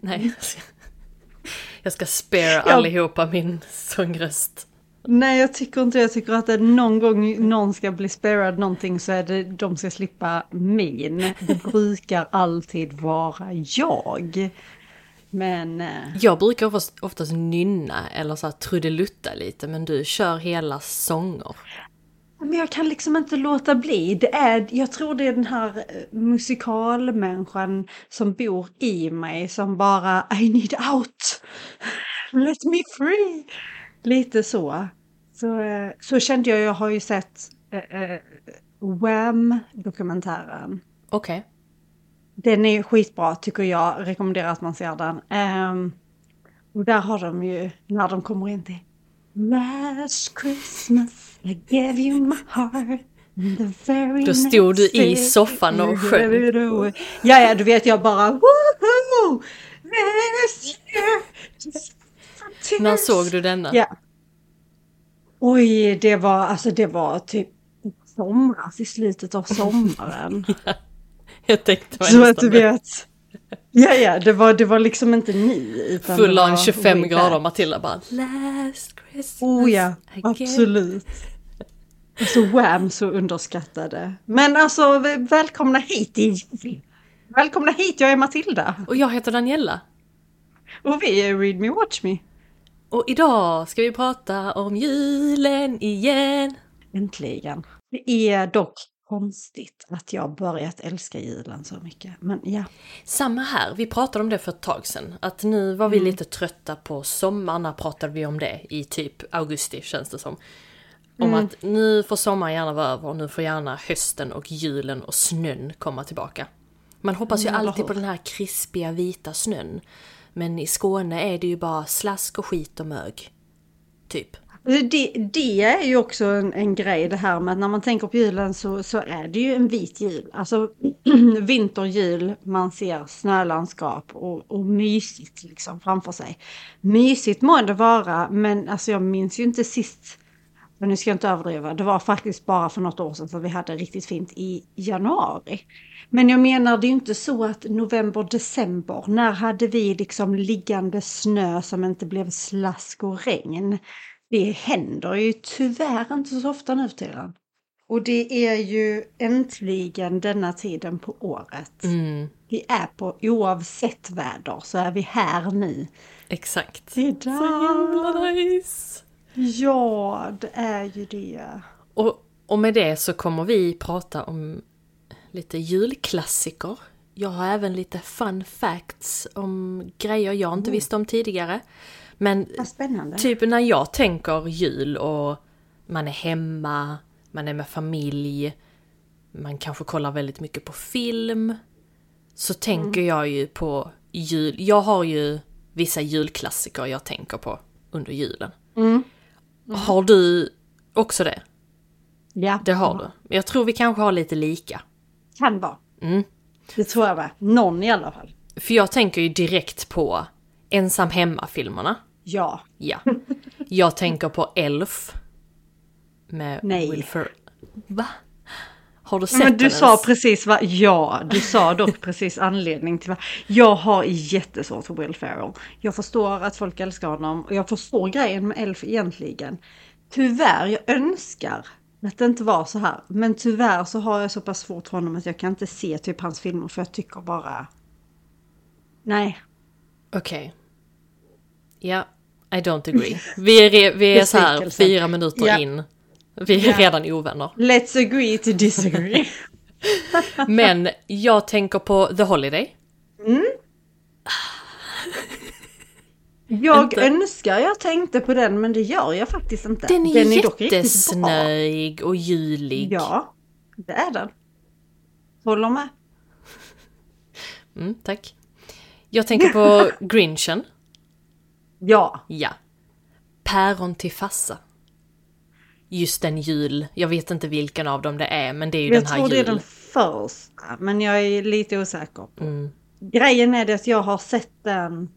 Nej. Jag ska spare allihopa min sångröst. Nej, jag tycker inte Jag tycker att någon gång någon ska bli sparad någonting så är det de ska slippa min. Det brukar alltid vara jag. Men... eh, Jag brukar oftast nynna eller så här trudelutta lite, men du kör hela sånger. Men jag kan liksom inte låta bli. Det är, jag tror det är den här eh, musikalmänniskan som bor i mig som bara I need out. Let me free. Lite så. Så, eh, så kände jag, jag har ju sett eh, eh, Wham-dokumentären. Okej. Den är skitbra tycker jag, rekommenderar att man ser den. Ehm, och där har de ju, när de kommer in till Last Christmas I gave you my heart and the very Då stod du i soffan och sjöng. Ja, ja, du vet jag bara woho! När tears." såg du denna? Ja. Oj, det var alltså det var typ somras, i slutet av sommaren. Jag tänkte Så att du vet. Ja, ja, det var, det var liksom inte. Utan Full on var 25 way grader. Matilda bara Last Christmas Oh ja, I gave-" absolut. Alltså Wham så underskattade. Men alltså välkomna hit i Välkomna hit, jag är Matilda. Och jag heter Daniela. Och vi är Read Me Watch Me. Och idag ska vi prata om julen igen. Äntligen. Det är dock konstigt att jag börjat älska julen så mycket. Men ja. Samma här, vi pratade om det för ett tag sedan. Att nu var vi lite trötta på sommaren, när pratade vi om det? I typ augusti känns det som. Om att nu får sommaren gärna vara över och nu får gärna hösten och julen och snön komma tillbaka. Man hoppas ju Mm, alltid på den här krispiga vita snön. Men i Skåne är det ju bara slask och skit och mög. Typ. Alltså, det, det är ju också en, en grej det här med att när man tänker på julen så, så är det ju en vit jul. Alltså vinter, jul, man ser snölandskap och, och mysigt liksom framför sig. Mysigt må det vara, men alltså jag minns ju inte sist, men nu ska jag inte överdriva, det var faktiskt bara för något år sedan som vi hade riktigt fint i januari. Men jag menar det är ju inte så att november, december, när hade vi liksom liggande snö som inte blev slask och regn? Det händer ju tyvärr inte så ofta nu för tiden. Och det är ju äntligen denna tiden på året. Mm, Vi är på, oavsett väder, så är vi här nu. exakt. Det är Så himla nice! Ja, det är ju det. Och, och med det så kommer vi prata om lite julklassiker. Jag har även lite fun facts om grejer jag inte visste om tidigare. Men typ när jag tänker jul och man är hemma, man är med familj, man kanske kollar väldigt mycket på film. Så tänker jag ju på jul. Jag har ju vissa julklassiker jag tänker på under julen. Mm. Har du också det? Ja, Det har du. Jag tror vi kanske har lite lika. kan vara. Mm. Det tror jag med. Någon i alla fall. För jag tänker ju direkt på ensam hemma-filmerna. Ja. Ja. Jag tänker på Elf. Med Nej. Will Ferrell. Va? Har du sett Men du den sa ens? precis vad, ja, du sa dock precis anledning till vad. Jag har jättesvårt för Will Ferrell. Jag förstår att folk älskar honom och jag förstår grejen med Elf egentligen. Tyvärr, jag önskar att det inte var så här. Men tyvärr så har jag så pass svårt för honom att jag kan inte se typ hans filmer för jag tycker bara... Nej. Okej. Ja, I don't agree. Vi är, vi är så här fyra minuter Ja. in. Vi är Ja. redan ovänner. Let's agree to disagree. Men jag tänker på The Holiday. Jag Inte. önskar jag tänkte på den men det gör jag faktiskt inte. Den är, riktigt bra. jättesnöig och julig. Ja, det är den. Håller med. Mm, tack. Jag tänker på Grinchen. Ja, Ja. Päron till fassa. Just den jul, jag vet inte vilken av dem det är, men det är ju jag den här tror det är den första, men jag är lite osäker. Mm. Grejen är det att jag har sett den...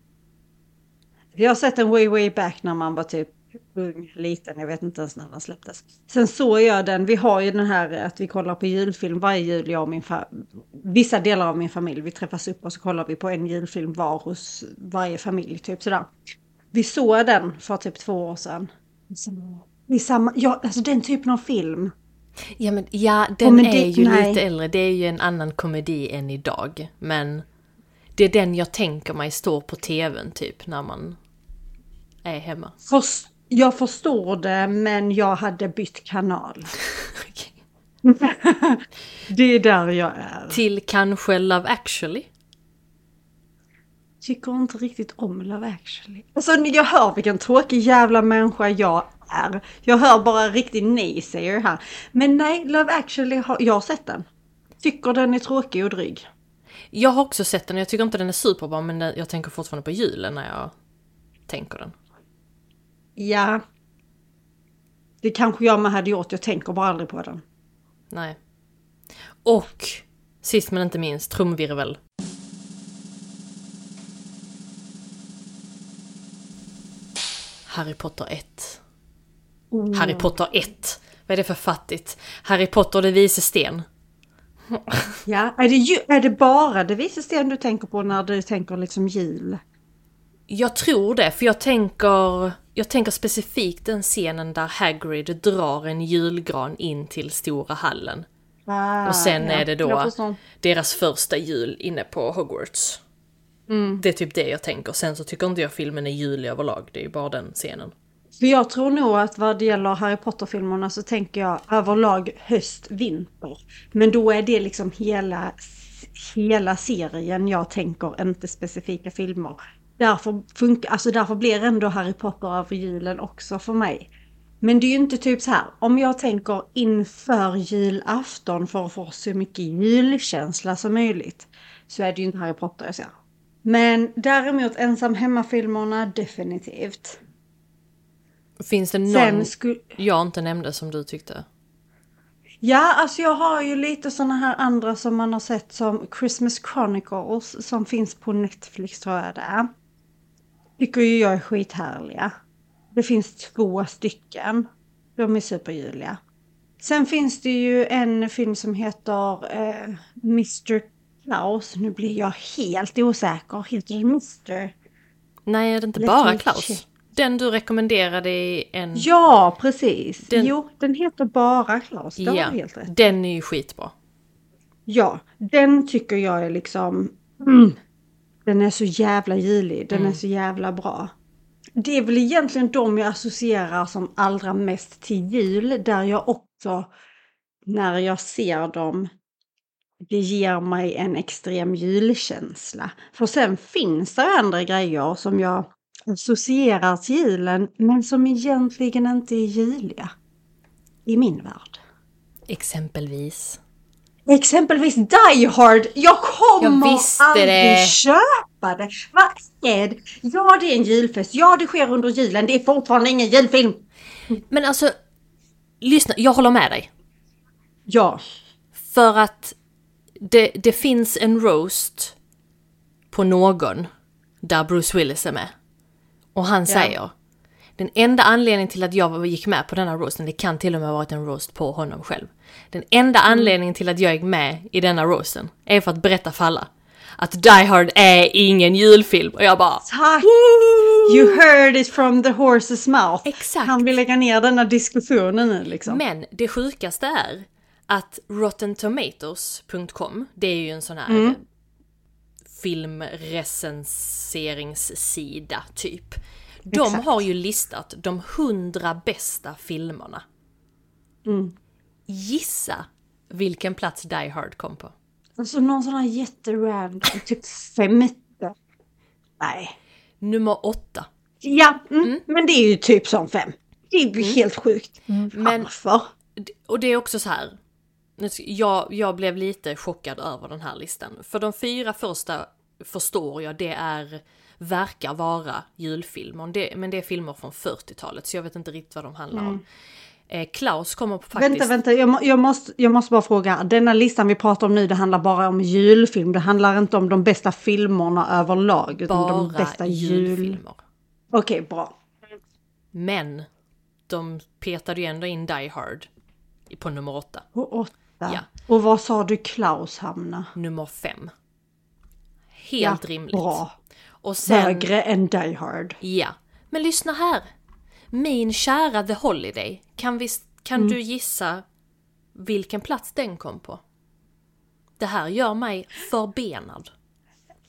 Jag har sett den way way back när man var typ ung, liten, jag vet inte ens när den släpptes. Sen såg jag den, vi har ju den här att vi kollar på julfilm varje jul, jag och min. Vissa delar av min familj, vi träffas upp och så kollar vi på en julfilm var hos varje familj, typ sådär. Vi såg den för typ två år sedan. I samma, ja, alltså den typen av film. Ja, men, ja den men är ju nej. lite äldre. Det är ju en annan komedi än idag. Men det är den jag tänker mig står på tvn typ när man är hemma. Först, jag förstår det, men jag hade bytt kanal. det är där jag är. Till kanske Love actually? Tycker inte riktigt om Love actually. Alltså jag hör vilken tråkig jävla människa jag är. Jag hör bara riktigt nej-säger här. Men nej, Love actually, har, jag har sett den. Tycker den är tråkig och dryg. Jag har också sett den, jag tycker inte den är superbra men jag tänker fortfarande på julen när jag tänker den. Ja. Det kanske jag med hade gjort, jag tänker bara aldrig på den. Nej. Och sist men inte minst, trumvirvel. Harry Potter 1. Harry Potter 1. Vad är det för fattigt? Harry Potter och det vise sten. Ja, är det, ju, är det bara det vise sten du tänker på när du tänker liksom jul? Jag tror det, för jag tänker, jag tänker specifikt den scenen där Hagrid drar en julgran in till stora hallen. Ah, Och sen ja, är det då deras första jul inne på Hogwarts. Det är typ det jag tänker. Sen så tycker inte jag filmen är julig överlag. Det är ju bara den scenen. För jag tror nog att vad det gäller Harry Potter-filmerna så tänker jag överlag höst, vinter. Men då är det liksom hela, hela serien jag tänker, inte specifika filmer. Därför, funkar, alltså därför blir ändå Harry Potter över julen också för mig. Men det är ju inte typ så här, om jag tänker inför julafton för att få så mycket julkänsla som möjligt. Så är det ju inte Harry Potter jag ser. Men däremot ensam hemma-filmerna definitivt. Finns det någon jag inte nämnde som du tyckte? Ja, alltså jag har ju lite sådana här andra som man har sett som Christmas Chronicles som finns på Netflix tror jag det är. Tycker ju jag är skithärliga. Det finns två stycken. De är superjuliga. Sen finns det ju en film som heter eh, Mr. Klaus. Nu blir jag helt osäker. Heter det Mr? Nej, är det inte Let bara Klaus? check. Den du rekommenderade i en... Ja, precis. Den- Jo, den heter bara Klaus. Det Ja, helt rätt. den är ju skitbra. Ja, den tycker jag är liksom... Mm, den är så jävla julig, den är så jävla bra. Det är väl egentligen de jag associerar som allra mest till jul, där jag också, när jag ser dem, det ger mig en extrem julkänsla. För sen finns det andra grejer som jag associerar till julen, men som egentligen inte är juliga. I min värld. Exempelvis. Exempelvis Die Hard. Jag kommer Jag aldrig det. köpa det. Vad är det? Ja, det är en julfest. Ja, det sker under julen. Det är fortfarande ingen julfilm. Men alltså, lyssna, jag håller med dig. Ja. För att det, det finns en roast på någon där Bruce Willis är med. Och han säger den enda anledningen till att jag gick med på denna roasten, det kan till och med ha varit en roast på honom själv. Den enda anledningen till att jag gick med i denna roasten är för att berätta för alla att Die Hard är ingen julfilm. Och jag bara... Tack! "Woo!" You heard it from the horse's mouth. Exakt. Han vill lägga ner denna diskussionen nu liksom. Men det sjukaste är att rottentomatoes.com, det är ju en sån här filmrecenseringssida typ. De Exakt. har ju listat de hundra bästa filmerna. Mm. Gissa vilken plats Die Hard kom på? Alltså någon sån här jätterandom, typ femte. Nej. Nummer åtta. Ja, mm, men det är ju typ som fem. Det är ju helt sjukt. Men- Varför? Och det är också så här. Jag, jag blev lite chockad över den här listan. För de fyra första förstår jag, det är verkar vara julfilmer. Men det är filmer från 40-talet så jag vet inte riktigt vad de handlar om. Eh, Klaus kommer på faktiskt... Vänta, vänta, jag, må, jag, måste, jag måste bara fråga. Denna listan vi pratar om nu, det handlar bara om julfilm. Det handlar inte om de bästa filmerna överlag. Utan de Bara bästa jul... julfilmer. Okej, bra. Men de petade ju ändå in Die Hard på nummer åtta. Och åtta. Ja. Och vad sa du Klaus hamna? Nummer fem. Helt rimligt. Bra. Och sen... Högre än Die Hard. Ja. Men lyssna här. Min kära The Holiday. Kan, vi, kan Mm. du gissa vilken plats den kom på? Det här gör mig förbenad.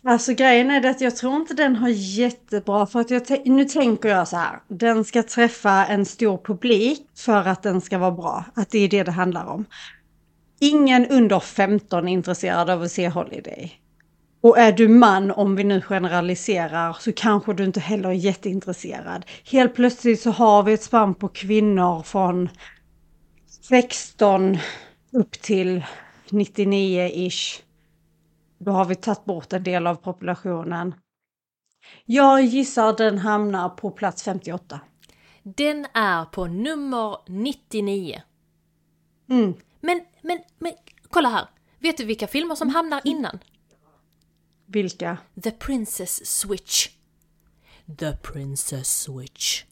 Alltså grejen är det att jag tror inte den har jättebra för att jag nu tänker jag så här. Den ska träffa en stor publik för att den ska vara bra. Att det är det det handlar om. Ingen under 15 är intresserad av att se Holiday. Och är du man, om vi nu generaliserar, så kanske du inte heller är jätteintresserad. Helt plötsligt så har vi ett spann på kvinnor från 16 upp till 99-ish. Då har vi tagit bort en del av populationen. Jag gissar den hamnar på plats 58. Den är på nummer 99. Mm. Men, men, men, kolla här. Vet du vilka filmer som hamnar innan? Vilka? The Princess Switch. The Princess Switch.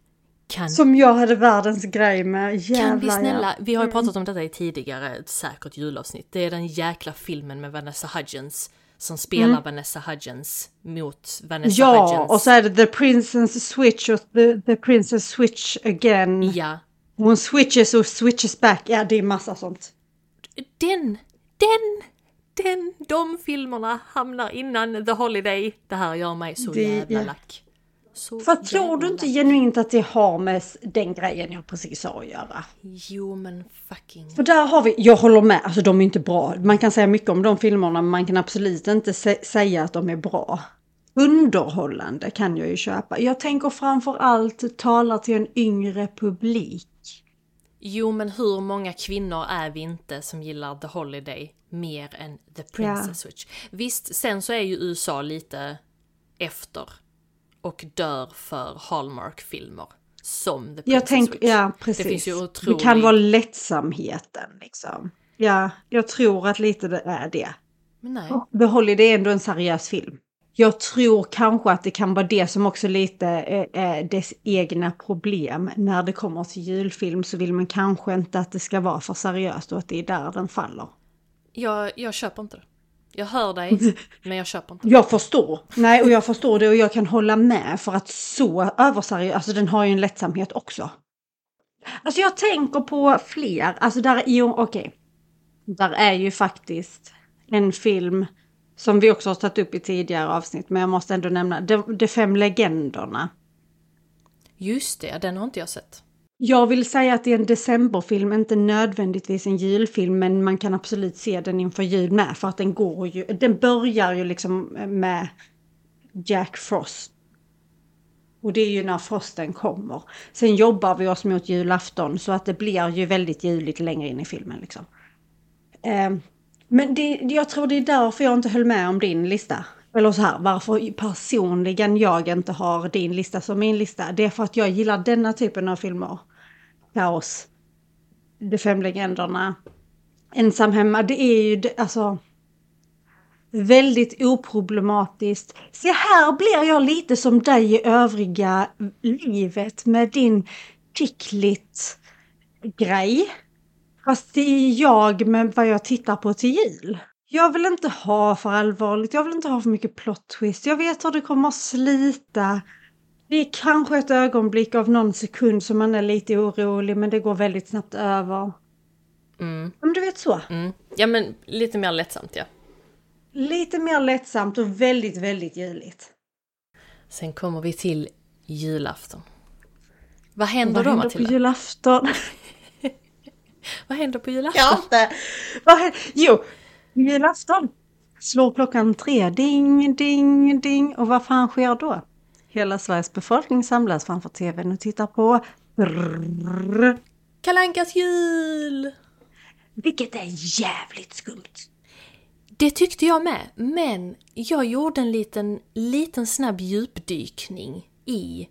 Kan, Som jag hade världens grej med. Jävlar kan vi snälla, ja. vi har ju pratat om detta i tidigare säkert julavsnitt. Det är den jäkla filmen med Vanessa Hudgens som spelar Vanessa Hudgens mot Vanessa Ja, Hudgens. och så är det The Princess Switch och The, the Princess Switch again. Ja, Hon switches och switches back. Ja, det är massa sånt. Den, den, den, de filmerna hamnar innan The Holiday. Det här gör mig så Det- jävla ja. lack. Så För tror du jävla inte lack. genuint att det har med den grejen jag precis sa att göra? Jo men fucking... För där har vi, jag håller med, alltså de är inte bra. Man kan säga mycket om de filmerna men man kan absolut inte sä- säga att de är bra. Underhållande kan jag ju köpa. Jag tänker framför allt tala till en yngre publik. Jo men hur många kvinnor är vi inte som gillar The Holiday mer än The Princess Ja. Switch? Visst, sen så är ju USA lite efter och dör för Hallmark-filmer. Som The Princess Jag tänker, Switch. ja precis. Det finns ju det otroligt... kan vara lättsamheten liksom. Ja, jag tror att lite det är det. Men nej. The Holiday är ändå en seriös film. Jag tror kanske att det kan vara det som också lite är, dess egna problem. När det kommer till julfilm så vill man kanske inte att det ska vara för seriöst och att det är där den faller. Jag, jag köper inte det. Jag hör dig, men jag köper inte. Jag förstår. Nej, och jag förstår det och jag kan hålla med för att så överseriös, alltså den har ju en lättsamhet också. Alltså jag tänker på fler, alltså där är ju, okej. Där är ju faktiskt en film som vi också har tagit upp i tidigare avsnitt, men jag måste ändå nämna De, de fem legenderna. Just det, den har inte jag sett. Jag vill säga att det är en decemberfilm, inte nödvändigtvis en julfilm, men man kan absolut se den inför jul med, för att den går ju, den börjar ju liksom med Jack Frost. Och det är ju när frosten kommer. Sen jobbar vi oss mot julafton så att det blir ju väldigt juligt längre in i filmen liksom. Men det, jag tror det är därför jag inte höll med om din lista. Eller så här, varför personligen jag inte har din lista som min lista. Det är för att jag gillar denna typen av filmer. Kaos. De fem legenderna. Ensam hemma, det är ju alltså väldigt oproblematiskt. Se här blir jag lite som dig i övriga livet med din tickligt grej. Fast det är jag med vad jag tittar på till jul. Jag vill inte ha för allvarligt, jag vill inte ha för mycket plot twist. Jag vet hur det kommer att slita. Det är kanske ett ögonblick av någon sekund som man är lite orolig men det går väldigt snabbt över. Mm, Men du vet så. mm. Ja men lite mer lättsamt ja. Lite mer lättsamt och väldigt, väldigt juligt. Sen kommer vi till julafton. Vad händer Vad då händer Matilda? på julafton? Vad händer på julafton? Ja, inte. Vad händer? Jo, julafton. Slår klockan tre. Ding, ding, ding. Och vad fan sker då? Hela Sveriges befolkning samlas framför tvn och tittar på. Kalankas jul! Vilket är jävligt skumt. Det tyckte jag med, men jag gjorde en liten, liten snabb djupdykning i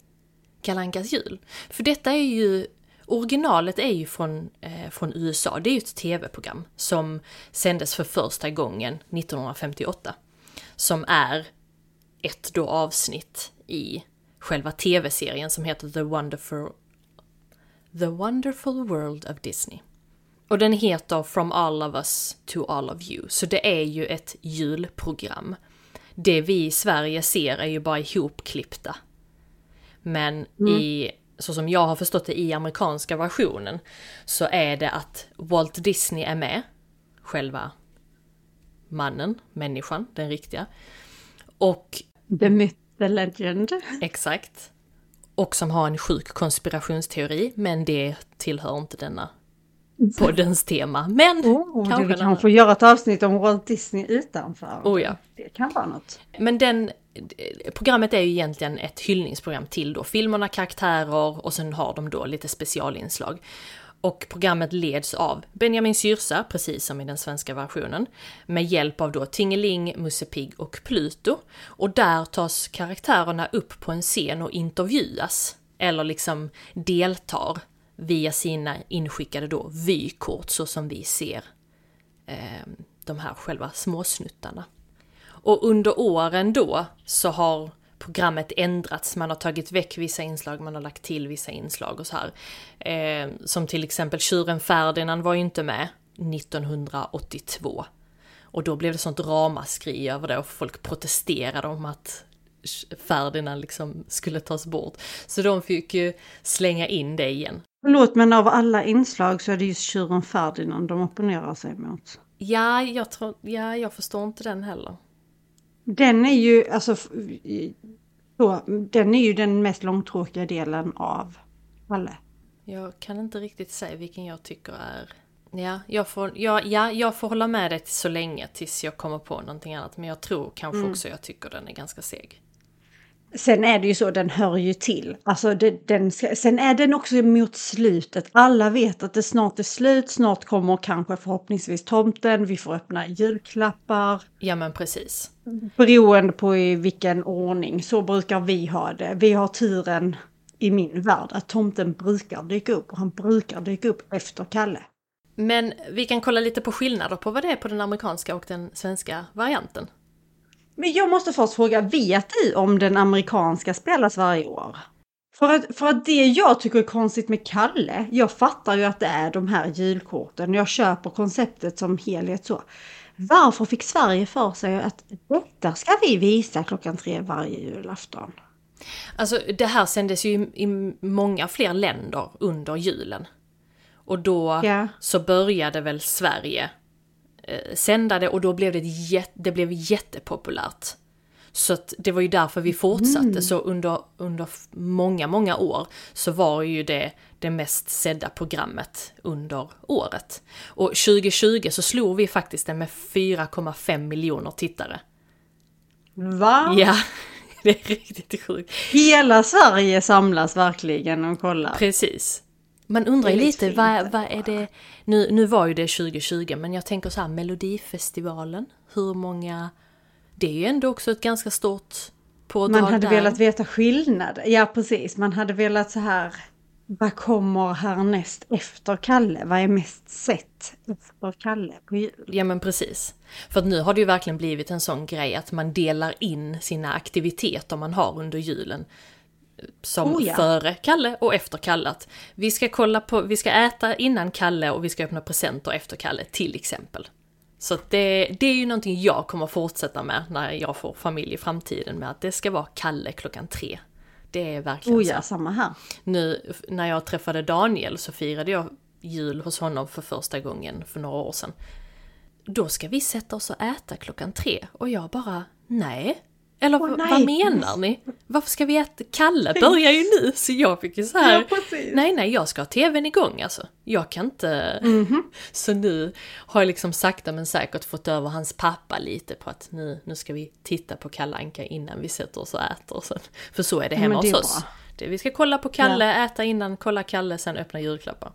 Kalankas jul. För detta är ju, originalet är ju från, eh, från USA, det är ju ett tv-program som sändes för första gången 1958. Som är ett då avsnitt i själva tv-serien som heter The Wonderful, The Wonderful World of Disney. Och den heter From All of Us to All of You, så det är ju ett julprogram. Det vi i Sverige ser är ju bara ihopklippta. Men mm. i, så som jag har förstått det i amerikanska versionen, så är det att Walt Disney är med, själva mannen, människan, den riktiga. Och... The myth, the legend. Exakt. Och som har en sjuk konspirationsteori, men det tillhör inte denna poddens tema. Men oh, kanske vi kan få göra ett avsnitt om Walt Disney utanför. Oh ja. Det kan vara något. Men den, programmet är ju egentligen ett hyllningsprogram till då filmerna, karaktärer och sen har de då lite specialinslag. Och programmet leds av Benjamin Syrsa, precis som i den svenska versionen, med hjälp av då Tingeling, Musse Pigg och Pluto. Och där tas karaktärerna upp på en scen och intervjuas, eller liksom deltar via sina inskickade då vykort så som vi ser eh, de här själva småsnuttarna. Och under åren då så har programmet ändrats, man har tagit väck vissa inslag, man har lagt till vissa inslag och så här. Eh, som till exempel Tjuren Ferdinand var ju inte med 1982. Och då blev det sånt ramaskri över det och folk protesterade om att Ferdinand liksom skulle tas bort. Så de fick ju slänga in det igen. Förlåt, men av alla inslag så är det just tjuren Ferdinand de opponerar sig mot. Ja, jag tror, ja, jag förstår inte den heller. Den är ju, alltså, så, den är ju den mest långtråkiga delen av Kalle. Jag kan inte riktigt säga vilken jag tycker är... Ja, jag får, ja, ja, jag får hålla med dig så länge tills jag kommer på någonting annat. Men jag tror kanske mm. också jag tycker den är ganska seg. Sen är det ju så, den hör ju till. Alltså det, den ska, sen är den också mot slutet. Alla vet att det snart är slut, snart kommer kanske förhoppningsvis tomten, vi får öppna julklappar. Ja men precis. Beroende på i vilken ordning, så brukar vi ha det. Vi har turen i min värld att tomten brukar dyka upp och han brukar dyka upp efter Kalle. Men vi kan kolla lite på skillnader på vad det är på den amerikanska och den svenska varianten. Men jag måste först fråga, vet du om den amerikanska spelas varje år? För att, för att det jag tycker är konstigt med Kalle, jag fattar ju att det är de här julkorten, jag köper konceptet som helhet så. Varför fick Sverige för sig att detta ska vi visa klockan tre varje julafton? Alltså det här sändes ju i många fler länder under julen. Och då ja. så började väl Sverige eh, sända det och då blev det, jätte, det blev jättepopulärt. Så att det var ju därför vi fortsatte. Mm. Så under, under många, många år så var ju det det mest sedda programmet under året. Och 2020 så slog vi faktiskt det med 4,5 miljoner tittare. Va? Ja, det är riktigt sjukt. Hela Sverige samlas verkligen och kollar. Precis. Man undrar ju lite, vad, vad är det, nu, nu var ju det 2020, men jag tänker så här, Melodifestivalen, hur många, det är ju ändå också ett ganska stort pådrag Man hade där. velat veta skillnad, ja precis, man hade velat så här, vad kommer härnäst efter Kalle? Vad är mest sett efter Kalle på jul? Ja men precis. För att nu har det ju verkligen blivit en sån grej att man delar in sina aktiviteter man har under julen som oh ja. före Kalle och efter Kalle. Att vi ska kolla på, vi ska äta innan Kalle och vi ska öppna presenter efter Kalle till exempel. Så det, det är ju någonting jag kommer fortsätta med när jag får familj i framtiden med att det ska vara Kalle klockan tre. Det är verkligen oh ja, så. samma här. Nu när jag träffade Daniel så firade jag jul hos honom för första gången för några år sedan. Då ska vi sätta oss och äta klockan tre och jag bara, nej, eller oh, vad menar ni? Varför ska vi äta? Kalle börjar ju nu! Så jag fick ju så här. Ja, nej, nej, jag ska ha tvn igång alltså. Jag kan inte... Mm -hmm. Så nu har jag liksom sakta men säkert fått över hans pappa lite på att nu, nu ska vi titta på Kalle Anka innan vi sätter oss och äter. Sen. För så är det hemma hos oss. Det, vi ska kolla på Kalle, ja. äta innan, kolla Kalle, sen öppna julklappar.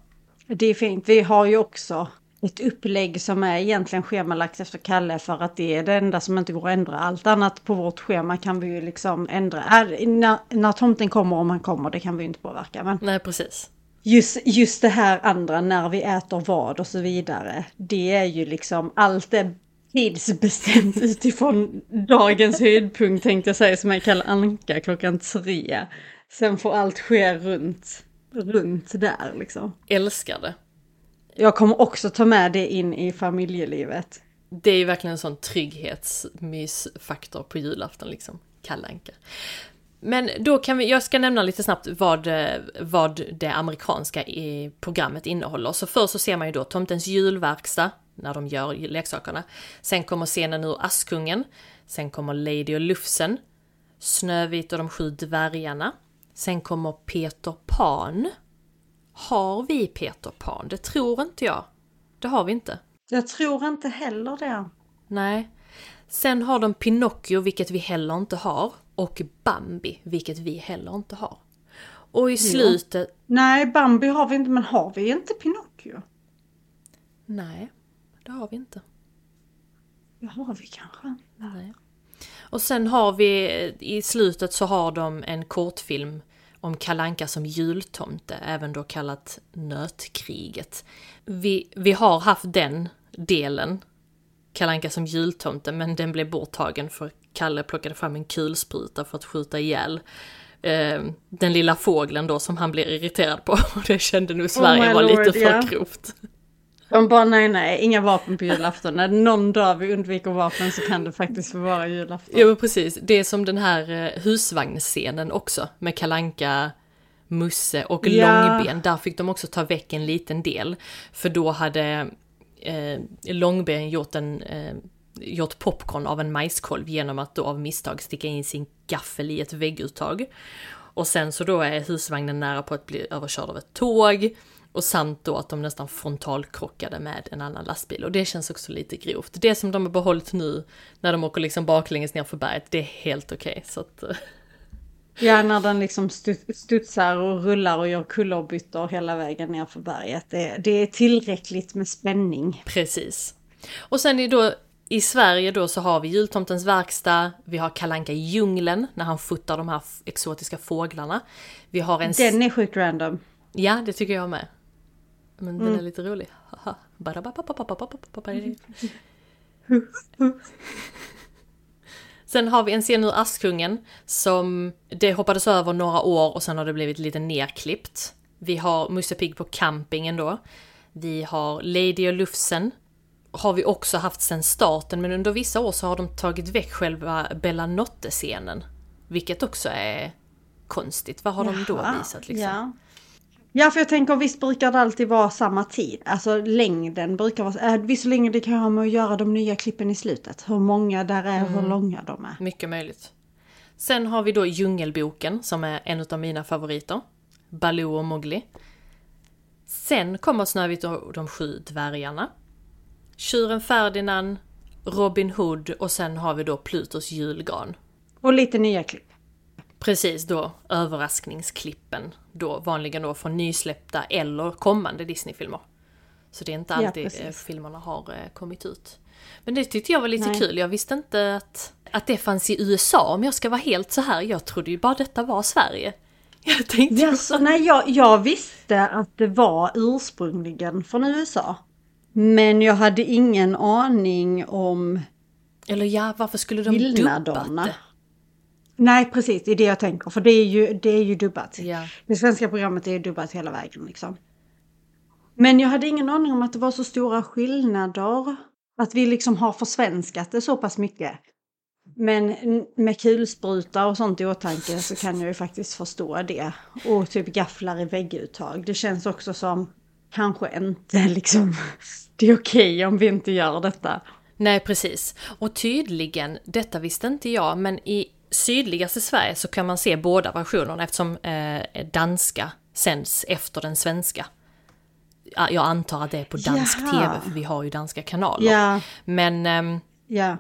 Det är fint. Vi har ju också ett upplägg som är egentligen schemalagt efter Kalle för att det är det enda som inte går att ändra. Allt annat på vårt schema kan vi ju liksom ändra. Äh, när, när tomten kommer om han kommer, det kan vi inte påverka. Men Nej, precis. Just, just det här andra, när vi äter vad och så vidare. Det är ju liksom allt är tidsbestämt utifrån dagens höjdpunkt tänkte jag säga som jag kallar Anka klockan tre. Sen får allt ske runt runt där liksom. Älskar det. Jag kommer också ta med det in i familjelivet. Det är ju verkligen en sån trygghetsmysfaktor på julafton liksom. Kalle Anka. Men då kan vi, jag ska nämna lite snabbt vad, vad det amerikanska i programmet innehåller. Så först så ser man ju då Tomtens julverkstad, när de gör leksakerna. Sen kommer scenen ur Askungen. Sen kommer Lady och Lufsen. Snövit och de sju dvärgarna. Sen kommer Peter Pan. Har vi Peter Pan? Det tror inte jag. Det har vi inte. Jag tror inte heller det. Nej. Sen har de Pinocchio, vilket vi heller inte har. Och Bambi, vilket vi heller inte har. Och i slutet... Ja. Nej, Bambi har vi inte, men har vi inte Pinocchio? Nej, det har vi inte. Det har vi kanske. Nej. Och sen har vi, i slutet så har de en kortfilm om Kalanka som jultomte, även då kallat Nötkriget. Vi, vi har haft den delen, Kalanka som jultomte, men den blev borttagen för Kalle plockade fram en kulspruta för att skjuta ihjäl eh, den lilla fågeln då som han blir irriterad på. Och det kände nog Sverige oh var Lord, lite för yeah. grovt. De bara nej nej, inga vapen på julafton. När någon dag vi undviker vapen så kan det faktiskt vara julafton. Jo precis, det är som den här eh, husvagnsscenen också med Kalanka Musse och ja. Långben. Där fick de också ta väck en liten del. För då hade eh, Långben gjort en eh, gjort popcorn av en majskolv genom att då av misstag sticka in sin gaffel i ett vägguttag. Och sen så då är husvagnen nära på att bli överkörd av ett tåg. Och samt då att de nästan frontalkrockade med en annan lastbil. Och det känns också lite grovt. Det som de har behållit nu när de åker liksom baklänges ner för berget, det är helt okej. Okay, så att... Eh. Ja, när den liksom studsar och rullar och gör kullerbyttor hela vägen ner för berget. Det, det är tillräckligt med spänning. Precis. Och sen är då i Sverige då så har vi jultomtens verkstad, vi har Kalanka i djungeln när han fotar de här exotiska fåglarna. Vi har en... Den är sjukt random. Ja, det tycker jag med. Men mm. den är lite rolig. Sen har vi en scen ur Askungen som det hoppades över några år och sen har det blivit lite nerklippt. Vi har Musse Pigg på campingen då. Vi har Lady och Lufsen. Har vi också haft sen starten men under vissa år så har de tagit väck själva Bellanotte-scenen. Vilket också är konstigt. Vad har Jaha, de då visat liksom? Ja. Ja, för jag tänker visst brukar det alltid vara samma tid. Alltså längden brukar vara... Äh, visserligen det kan ha med att göra de nya klippen i slutet. Hur många där är, mm. hur långa de är. Mycket möjligt. Sen har vi då Djungelboken som är en av mina favoriter. Baloo och Mowgli. Sen kommer Snövit och de sju dvärgarna. Tjuren Ferdinand, Robin Hood och sen har vi då Plutos julgran. Och lite nya klipp. Precis då, överraskningsklippen. Då vanligen då från nysläppta eller kommande Disney-filmer. Så det är inte alltid ja, filmerna har eh, kommit ut. Men det tyckte jag var lite nej. kul. Jag visste inte att, att det fanns i USA om jag ska vara helt så här. Jag trodde ju bara detta var Sverige. Jag tänkte... Yes, nej, jag, jag visste att det var ursprungligen från USA. Men jag hade ingen aning om Eller ja, varför skulle de dubbat det? Nej, precis. Det är det jag tänker. För det är ju, det är ju dubbat. Ja. Det svenska programmet är ju dubbat hela vägen liksom. Men jag hade ingen aning om att det var så stora skillnader. Att vi liksom har försvenskat det så pass mycket. Men med kulspruta och sånt i åtanke så kan jag ju faktiskt förstå det. Och typ gafflar i vägguttag. Det känns också som kanske inte liksom, det är okej okay om vi inte gör detta. Nej precis. Och tydligen, detta visste inte jag, men i sydligaste Sverige så kan man se båda versionerna eftersom eh, danska sänds efter den svenska. Jag antar att det är på dansk Jaha. tv, för vi har ju danska kanaler. Ja. Men eh, ja.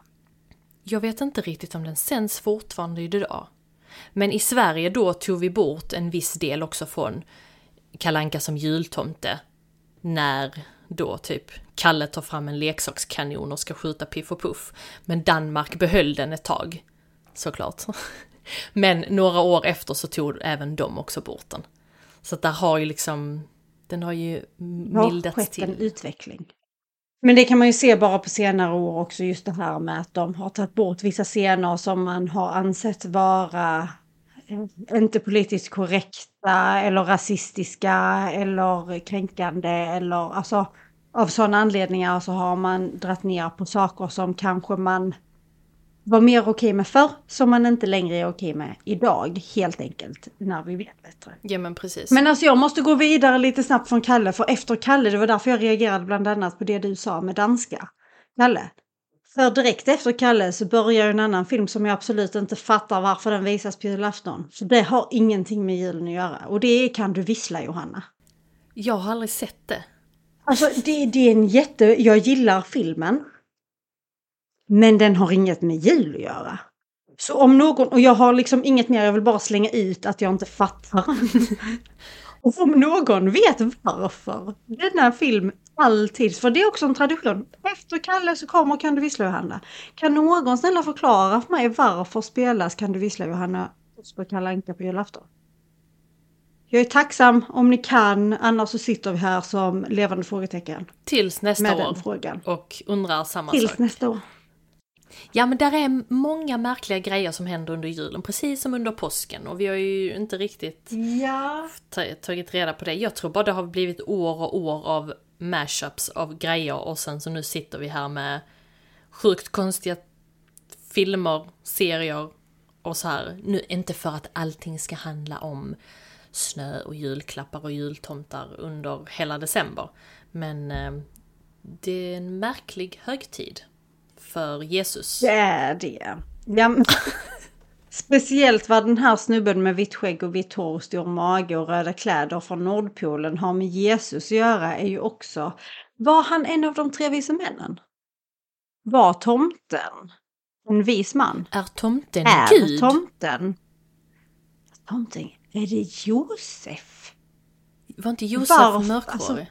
jag vet inte riktigt om den sänds fortfarande idag. Men i Sverige då tog vi bort en viss del också från Kalanka som jultomte. När då typ Kalle tar fram en leksakskanon och ska skjuta Piff och Puff. Men Danmark behöll den ett tag såklart. Men några år efter så tog även de också bort den. Så att där har ju liksom, den har ju mildats till. en utveckling. Men det kan man ju se bara på senare år också, just det här med att de har tagit bort vissa scener som man har ansett vara inte politiskt korrekta eller rasistiska eller kränkande eller alltså av sådana anledningar så har man dratt ner på saker som kanske man var mer okej med förr, som man inte längre är okej med idag, helt enkelt, när vi vet bättre. Ja men precis. Men alltså jag måste gå vidare lite snabbt från Kalle, för efter Kalle, det var därför jag reagerade bland annat på det du sa med danska. Kalle. För direkt efter Kalle så börjar en annan film som jag absolut inte fattar varför den visas på julafton. För det har ingenting med julen att göra. Och det är Kan du vissla Johanna? Jag har aldrig sett det. Alltså det, det är en jätte... Jag gillar filmen. Men den har inget med jul att göra. Så om någon, och jag har liksom inget mer, jag vill bara slänga ut att jag inte fattar. och om någon vet varför denna film alltid, för det är också en tradition, efter Kalle så kommer Kan du vissla Johanna. Kan någon snälla förklara för mig varför spelas Kan du vissla Johanna på Kalle Anka på julafton? Jag är tacksam om ni kan, annars så sitter vi här som levande frågetecken. Tills nästa med år. den frågan. Och undrar samma Tills sak. nästa år. Ja men där är många märkliga grejer som händer under julen, precis som under påsken. Och vi har ju inte riktigt Ja. ta- tagit reda på det. Jag tror bara det har blivit år och år av mashups av grejer och sen så nu sitter vi här med sjukt konstiga filmer, serier och så här. Nu, inte för att allting ska handla om snö och julklappar och jultomtar under hela december. Men eh, det är en märklig högtid för Jesus. Det är det. Ja, Speciellt vad den här snubben med vitt skägg och vitt hår och stor mage och röda kläder från Nordpolen har med Jesus att göra är ju också, var han en av de tre vise männen? Var tomten en vis man? Är tomten Är Gud? tomten tomten, är det Josef? Var inte Josef mörkhårig? Alltså-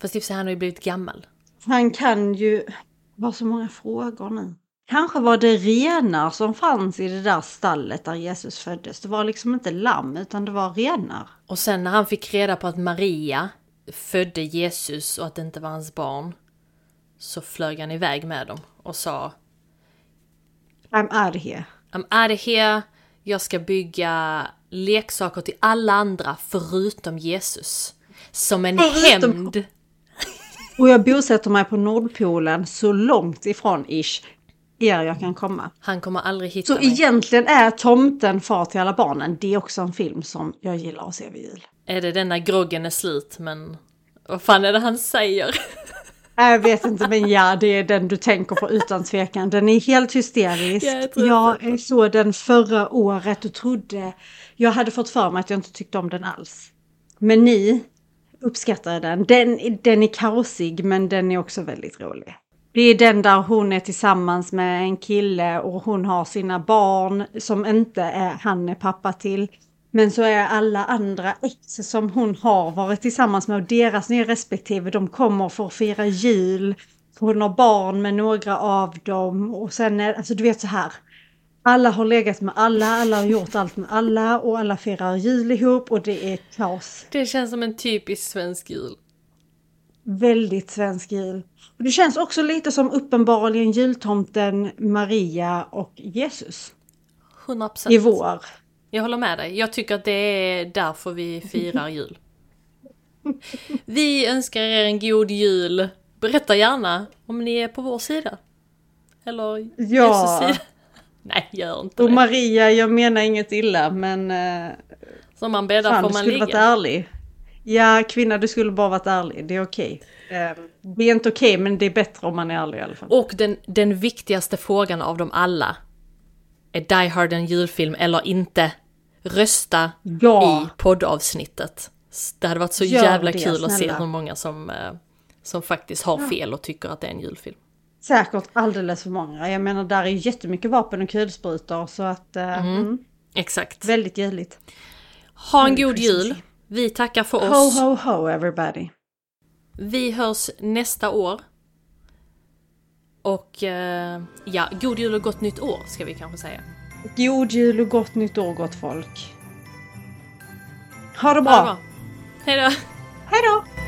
Fast i han har ju blivit gammal. Han kan ju, var så många frågor nu. Kanske var det renar som fanns i det där stallet där Jesus föddes. Det var liksom inte lamm utan det var renar. Och sen när han fick reda på att Maria födde Jesus och att det inte var hans barn så flög han iväg med dem och sa I'm out of here. I'm out of here, jag ska bygga leksaker till alla andra förutom Jesus. Som en Förutom- hämnd. Och jag bosätter mig på Nordpolen så långt ifrån ish er jag kan komma. Han kommer aldrig hitta Så mig. egentligen är Tomten far till alla barnen. Det är också en film som jag gillar att se vid jul. Är det denna groggen är slut men vad fan är det han säger? Jag vet inte men ja, det är den du tänker på utan tvekan. Den är helt hysterisk. Ja, jag jag såg den förra året och trodde... Jag hade fått för mig att jag inte tyckte om den alls. Men ni uppskattar den. Den, den är kaosig men den är också väldigt rolig. Det är den där hon är tillsammans med en kille och hon har sina barn som inte är han är pappa till. Men så är alla andra ex som hon har varit tillsammans med och deras nya respektive, de kommer för att fira jul. Hon har barn med några av dem och sen är alltså du vet så här. Alla har legat med alla, alla har gjort allt med alla och alla firar jul ihop och det är kaos. Det känns som en typisk svensk jul. Väldigt svensk jul. Det känns också lite som uppenbarligen jultomten Maria och Jesus 100%. i vår. Jag håller med dig. Jag tycker att det är därför vi firar jul. Vi önskar er en god jul. Berätta gärna om ni är på vår sida. Eller Ja. Jesus sida. Nej, gör inte Och det. Maria, jag menar inget illa men eh, Som man bäddar fan, får du man skulle varit ligga. ärlig. Ja, kvinna, du skulle bara varit ärlig. Det är okej. Eh, det är inte okej, men det är bättre om man är ärlig i alla fall. Och den, den viktigaste frågan av dem alla. Är Die Hard en julfilm eller inte? Rösta Ja. i poddavsnittet. Det hade varit så Gör jävla det, kul att se snälla. hur många som, eh, som faktiskt har fel och tycker att det är en julfilm. Säkert alldeles för många. Jag menar, där är jättemycket vapen och kulsprutor så att... Eh, mm, Exakt. väldigt juligt. Ha en god jul. Vi tackar för Ho, oss. ho, ho everybody. Vi hörs nästa år. Och eh, ja, god jul och gott nytt år ska vi kanske säga. God jul och gott nytt år gott folk. Ha det Ha det bra. bra. Hejdå! Hej då!